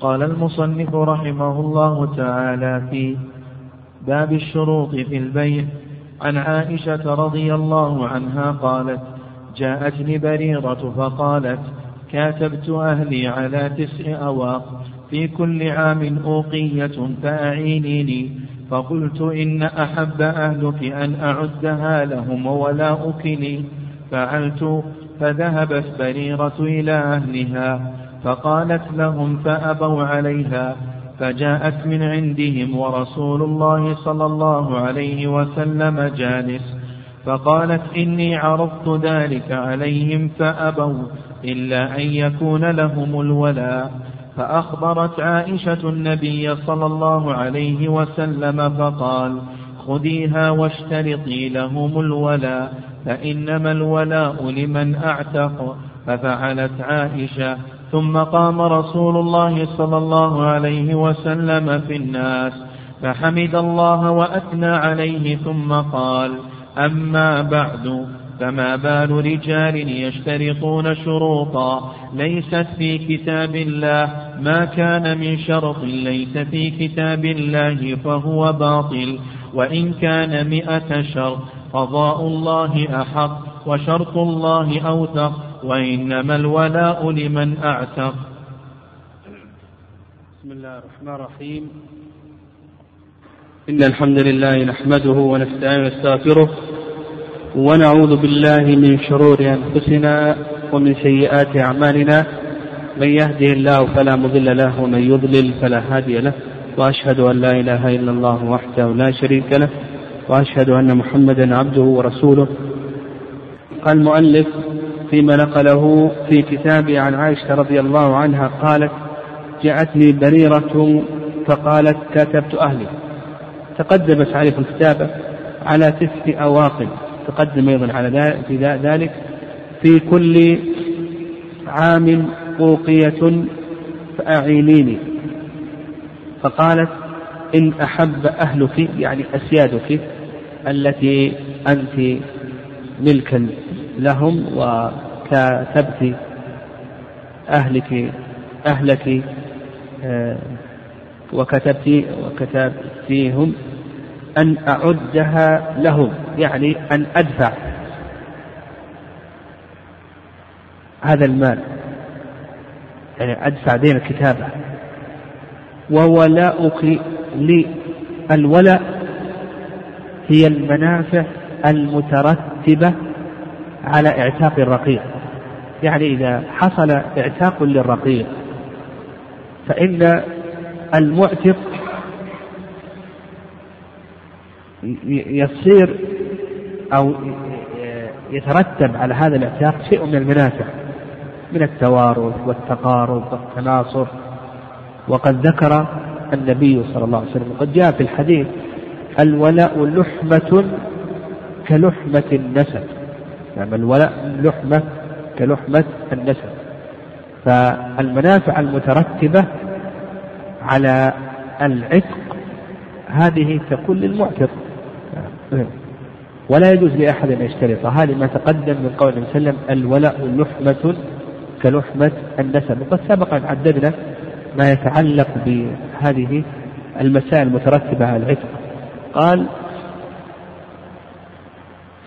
قال المصنف رحمه الله تعالى في باب الشروط في البيع. عن عائشة رضي الله عنها قالت جاءتني بريرة فقالت كاتبت أهلي على تسع أواق في كل عام أوقية فأعينيني فقلت إن أحب أهلك أن أعدها لهم ولا أكلي. فعلت فذهبت بريرة إلى أهلها. فقالت لهم فأبوا عليها فجاءت من عندهم ورسول الله صلى الله عليه وسلم جالس فقالت إني عرضت ذلك عليهم فأبوا إلا أن يكون لهم الولاء فأخبرت عائشة النبي صلى الله عليه وسلم فقال خذيها واشترطي لهم الولاء فإنما الولاء لمن أعتق ففعلت عائشة ثم قام رسول الله صلى الله عليه وسلم في الناس فحمد الله وأثنى عليه ثم قال أما بعد فما بال رجال يشترطون شروطا ليست في كتاب الله ما كان من شرط ليس في كتاب الله فهو باطل وإن كان مئة شرط قضاء الله أحق وشرط الله أوثق وإنما الولاء لمن أعتق. بسم الله الرحمن الرحيم. إن الحمد لله نحمده ونستعين ونستغفره ونعوذ بالله من شرور أنفسنا ومن سيئات أعمالنا. من يهده الله فلا مضل له ومن يضلل فلا هادي له. وأشهد أن لا إله إلا الله وحده لا شريك له. وأشهد أن محمدا عبده ورسوله. قال المؤلف فيما نقله في كتابه عن عائشة رضي الله عنها قالت جاءتني بريرة فقالت كتبت أهلي. تقدمت عليه في الكتابة على تسع أواقب تقدم أيضا على ذلك في كل عام أوقية فأعينيني. فقالت إن أحب أهلك يعني أسيادك التي أنت ملكا. لهم وكتبت أهلك أهلك آه، وكتبت وكتبتيهم أن أعدها لهم يعني أن أدفع هذا المال. يعني أدفع دين الكتابة. وولاؤك لي الولاء هي المنافع المترتبة على اعتاق الرقيق. يعني إذا حصل اعتاق للرقيق فإن المعتق يصير أو يترتب على هذا الاعتاق شيء من المنافع من التوارث والتقارب والتناصر. وقد ذكر النبي صلى الله عليه وسلم وقد جاء في الحديث الولاء لحمة كلحمة النسب. يعني الولاء لحمة كلحمة النسب. فالمنافع المترتبة على العتق هذه تكون للمعتق. ولا يجوز لأحد أن يشترط هذه ما تقدم من قول النبي صلى الله عليه وسلم الولاء لحمة كلحمة النسب. وقد سبق أن عددنا ما يتعلق بهذه المسائل المترتبة على العتق. قال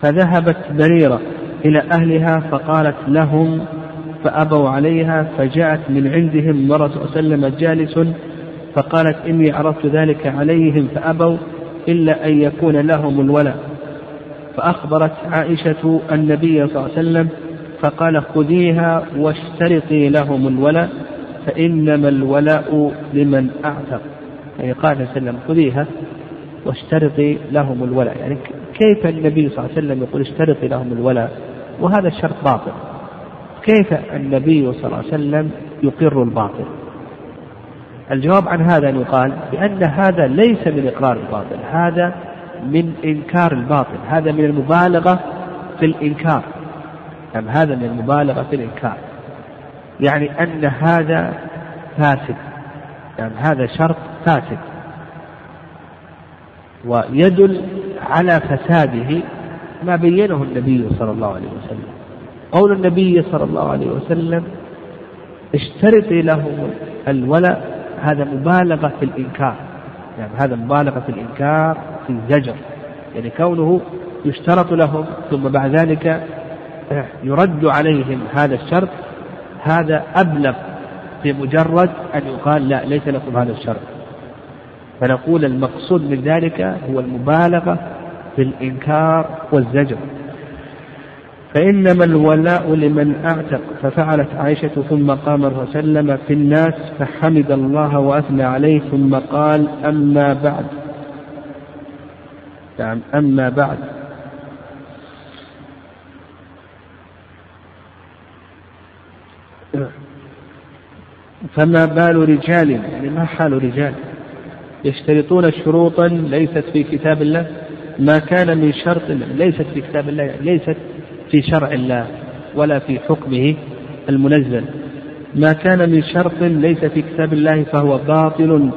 فذهبت بريرة إلى أهلها فقالت لهم فأبوا عليها فجاءت من عندهم مرة وسلم جالس فقالت إني عرضت ذلك عليهم فأبوا إلا أن يكون لهم الولاء فأخبرت عائشة النبي صلى الله عليه وسلم فقال خذيها واشترطي لهم الولاء فإنما الولاء لمن أعتق. يعني قال صلى الله عليه وسلم خذيها واشترطي لهم الولاء يعني كيف النبي صلى الله عليه وسلم يقول اشترطي لهم الولاء؟ وهذا الشرط باطل. كيف النبي صلى الله عليه وسلم يقر الباطل؟ الجواب عن هذا أن يقال بأن هذا ليس من إقرار الباطل هذا من إنكار الباطل هذا من المبالغة في الإنكار. يعني هذا من المبالغة في الإنكار. يعني أن هذا فاسد. يعني هذا شرط فاسد. ويدل على فساده ما بينه النبي صلى الله عليه وسلم. قول النبي صلى الله عليه وسلم اشترطي له الولاء. هذا مبالغة في الإنكار. يعني هذا مبالغة في الإنكار في الزجر. يعني كونه يشترط لهم ثم بعد ذلك يرد عليهم هذا الشرط هذا أبلغ في مجرد أن يقال لا ليس لكم هذا الشرط. فنقول المقصود من ذلك هو المبالغة في الإنكار والزجر. فإنما الولاء لمن أعتق ففعلت عائشة ثم قام وسلم في الناس فحمد الله وأثنى عليه ثم قال أما بعد. نعم أما بعد. فما بال رجال يعني ما حال رجال؟ يشترطون شروطا ليست في كتاب الله؟ ما كان من شرط ليست في كتاب الله ليست في شرع الله ولا في حكمه المنزل. ما كان من شرط ليس في كتاب الله فهو باطل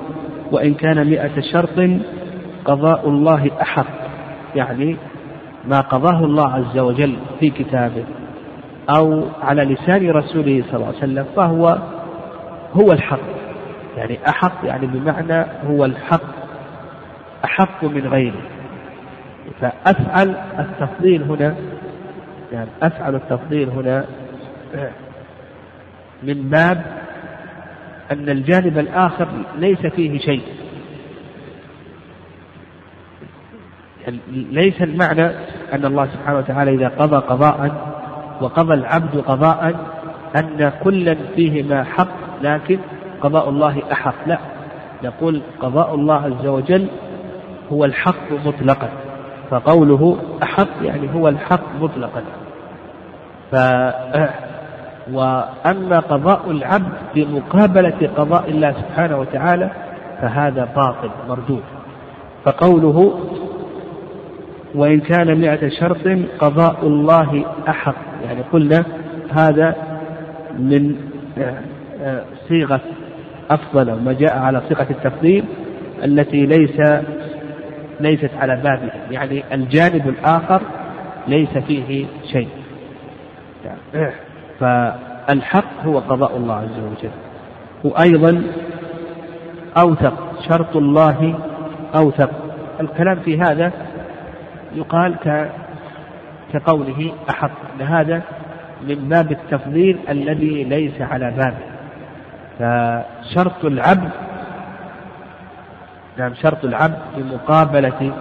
وإن كان مئة شرط قضاء الله أحق. يعني ما قضاه الله عز وجل في كتابه أو على لسان رسوله صلى الله عليه وسلم فهو هو الحق. يعني أحق يعني بمعنى هو الحق أحق من غيره. فأفعل التفضيل هنا. يعني أفعل التفضيل هنا. من باب أن الجانب الآخر ليس فيه شيء. ليس المعنى أن الله سبحانه وتعالى إذا قضى قضاء وقضى العبد قضاء أن كلا فيهما حق لكن قضاء الله أحق. لا نقول قضاء الله عز وجل هو الحق مطلقا. فقوله أحق يعني هو الحق مطلقا. ف وأما قضاء العبد بمقابلة قضاء الله سبحانه وتعالى فهذا باطل مردود. فقوله وإن كان مئة شرط قضاء الله أحق يعني قلنا هذا من صيغة أفضل ما جاء على صيغة التفضيل التي ليس ليست على بابه يعني الجانب الآخر ليس فيه شيء. فالحق هو قضاء الله عز وجل. وأيضا أوثق شرط الله أوثق. الكلام في هذا يقال كقوله أحق. هذا من باب التفضيل الذي ليس على بابه. فشرط العبد نعم شرط العبد بمقابلة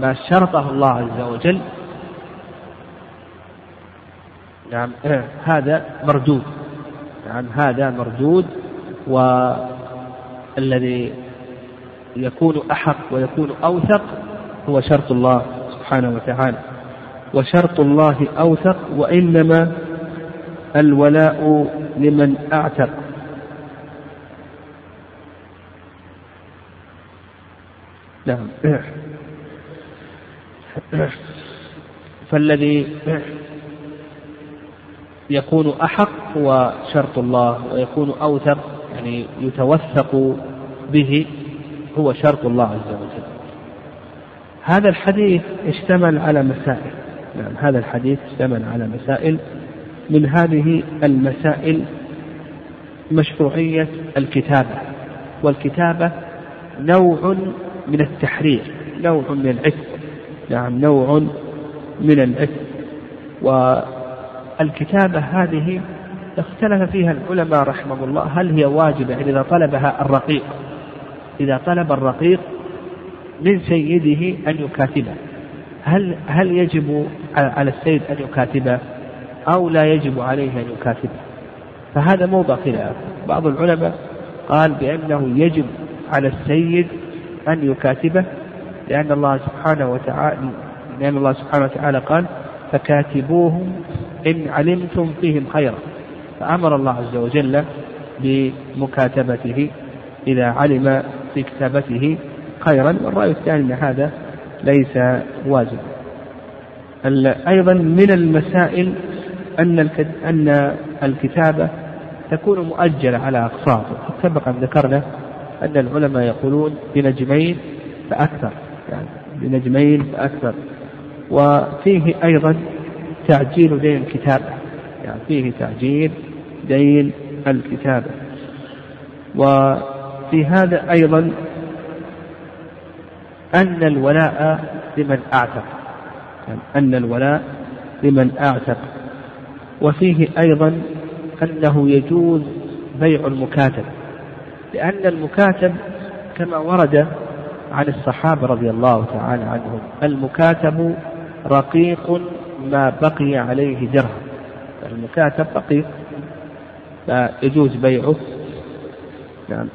ما شرطه الله عز وجل. نعم هذا مردود. نعم هذا مردود والذي يكون أحق ويكون أوثق هو شرط الله سبحانه وتعالى. وشرط الله أوثق وإنما الولاء لمن أعتق. نعم. فالذي يكون أحق هو شرط الله ويكون أوثق يعني يتوثق به هو شرط الله عز وجل. هذا الحديث اشتمل على مسائل. نعم هذا الحديث اشتمل على مسائل. من هذه المسائل مشروعية الكتابة. والكتابة نوع من التحرير نوع من العتق نعم نوع من العتق. والكتابة هذه اختلف فيها العلماء رحمه الله هل هي واجبة؟ يعني إذا طلبها الرقيق إذا طلب الرقيق من سيده أن يكاتبه. هل هل يجب على السيد أن يكاتبه أو لا يجب عليه أن يكاتبه؟ فهذا موضع خلاف. بعض العلماء قال بأنه يجب على السيد أن يكاتبه لأن الله سبحانه وتعالى لأن الله سبحانه وتعالى قال فكاتبوهم إن علمتم فيهم خيرا. فأمر الله عز وجل بمكاتبته إذا علم في كتابته خيرا والرأي الثاني أن هذا ليس واجب أيضا من المسائل أن أن الكتابة تكون مؤجلة على أقساط. سبق أن ذكرنا أن العلماء يقولون بنجمين فأكثر يعني بنجمين فأكثر. وفيه أيضا تعجيل دين الكتابة يعني فيه تعجيل دين الكتابة وفي هذا أيضا أن الولاء لمن أعتق أن الولاء لمن أعتق. وفيه أيضا أنه يجوز بيع المكاتب. لأن المكاتب كما ورد عن الصحابة رضي الله تعالى عنهم المكاتب رقيق ما بقي عليه درهم. المكاتب رقيق فيجوز بيعه. نعم.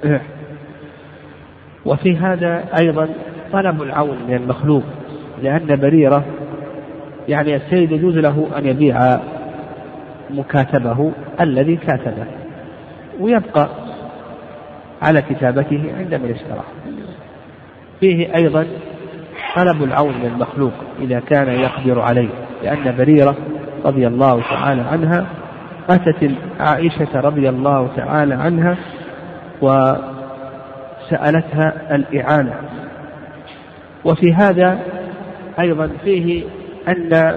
وفي هذا أيضا طلب العون من المخلوق لأن بريرة يعني السيد يجوز له أن يبيع مكاتبه الذي كاتبه ويبقى على كتابته عند من اشتراه. فيه أيضا طلب العون من المخلوق إذا كان يقدر عليه لأن بريرة رضي الله تعالى عنها أتت عائشة رضي الله تعالى عنها وسألتها الإعانة. وفي هذا أيضا فيه أن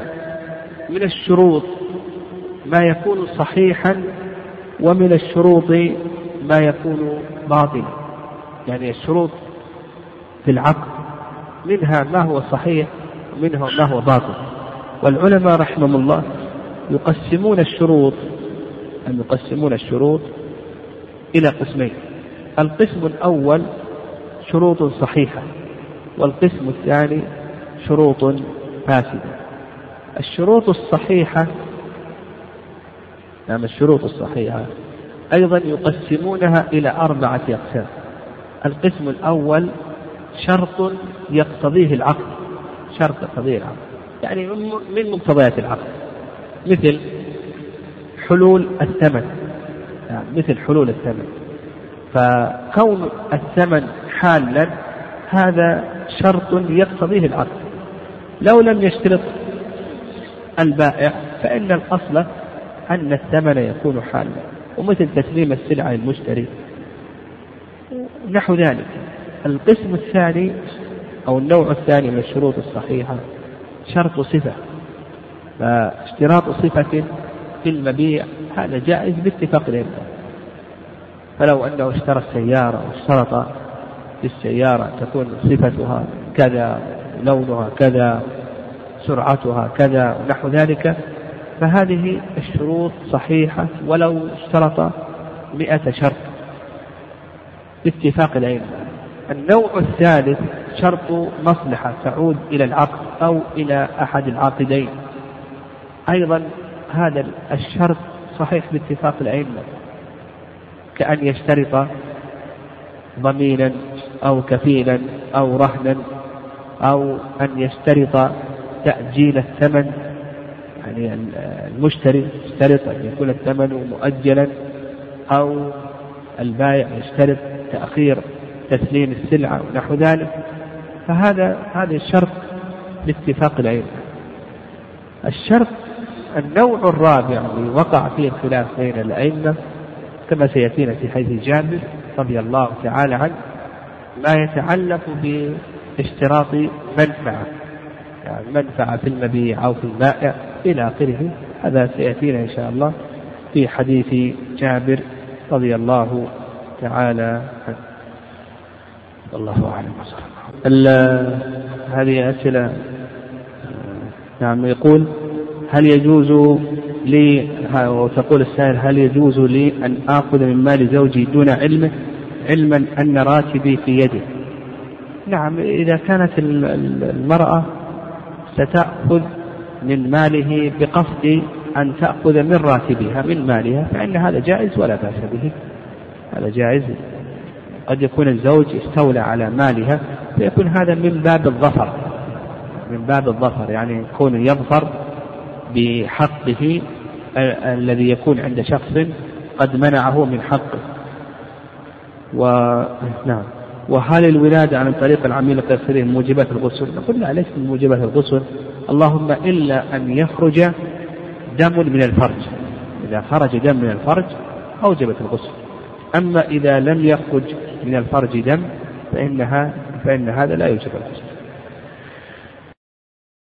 من الشروط ما يكون صحيحا ومن الشروط ما يكون باطلا يعني الشروط في العقد منها ما هو صحيح ومنها ما هو باطل. والعلماء رحمهم الله يقسمون الشروط أن يقسمون الشروط إلى قسمين. القسم الأول شروط صحيحة والقسم الثاني شروط فاسدة. الشروط الصحيحة نعم الشروط الصحيحة أيضا يقسمونها إلى أربعة أقسام القسم الأول شرط يقتضيه العقد. شرط يقتضيه العقد. يعني من مقتضيات العقد. مثل حلول الثمن. يعني مثل حلول الثمن. فكون الثمن حالا هذا شرط يقتضيه العقد. لو لم يشترط البائع فإن الأصل أن الثمن يكون حالا. ومثل تسليم السلعة للمشتري. نحو ذلك. القسم الثاني أو النوع الثاني من الشروط الصحيحة شرط صفة. فاشتراط صفة في المبيع هذا جائز باتفاق العلماء فلو أنه اشترى السيارة واشترط في السيارة تكون صفتها كذا لونها كذا سرعتها كذا ونحو ذلك فهذه الشروط صحيحة ولو اشترط مئة شرط باتفاق العلم النوع الثالث شرط مصلحة تعود إلى العقد أو إلى أحد العاقدين. أيضا هذا الشرط صحيح باتفاق الأئمة. كأن يشترط ضمينا أو كفيلا أو رهنا أو أن يشترط تأجيل الثمن يعني المشتري يشترط أن يكون الثمن مؤجلا أو البائع يشترط تأخير تسليم السلعة ونحو ذلك. فهذا هذا الشرط باتفاق العلم. الشرط النوع الرابع الذي وقع فيه الخلاف بين الأئمة كما سيأتينا في حديث جابر رضي الله تعالى عنه ما يتعلق باشتراط منفعة يعني منفعة في المبيع أو في البائع. إلى آخره. هذا سيأتينا إن شاء الله في حديث جابر رضي الله تعالى عنه. الله أعلم. هذه أسئلة نعم يقول هل يجوز لي وتقول السائل هل يجوز لي أن آخذ من مال زوجي دون علمه علما أن راتبي في يده؟ نعم إذا كانت المرأة ستأخذ من ماله بقصد أن تأخذ من راتبها من مالها فإن هذا جائز ولا بأس به. هذا جائز. قد يكون الزوج استولى على مالها فيكون هذا من باب الظفر من باب الظفر يعني يكون يظفر بحقه الذي يكون عند شخص قد منعه من حقه. ونعم وهل الولادة عن طريق العميل القيصري موجبات الغسل؟ نقول لا ليس من موجبات الغسل. اللهم إلا أن يخرج دم من الفرج. إذا خرج دم من الفرج أوجبت الغسل. أما إذا لم يخرج من الفرج دم فإنها فإن هذا لا يوجب الغسل.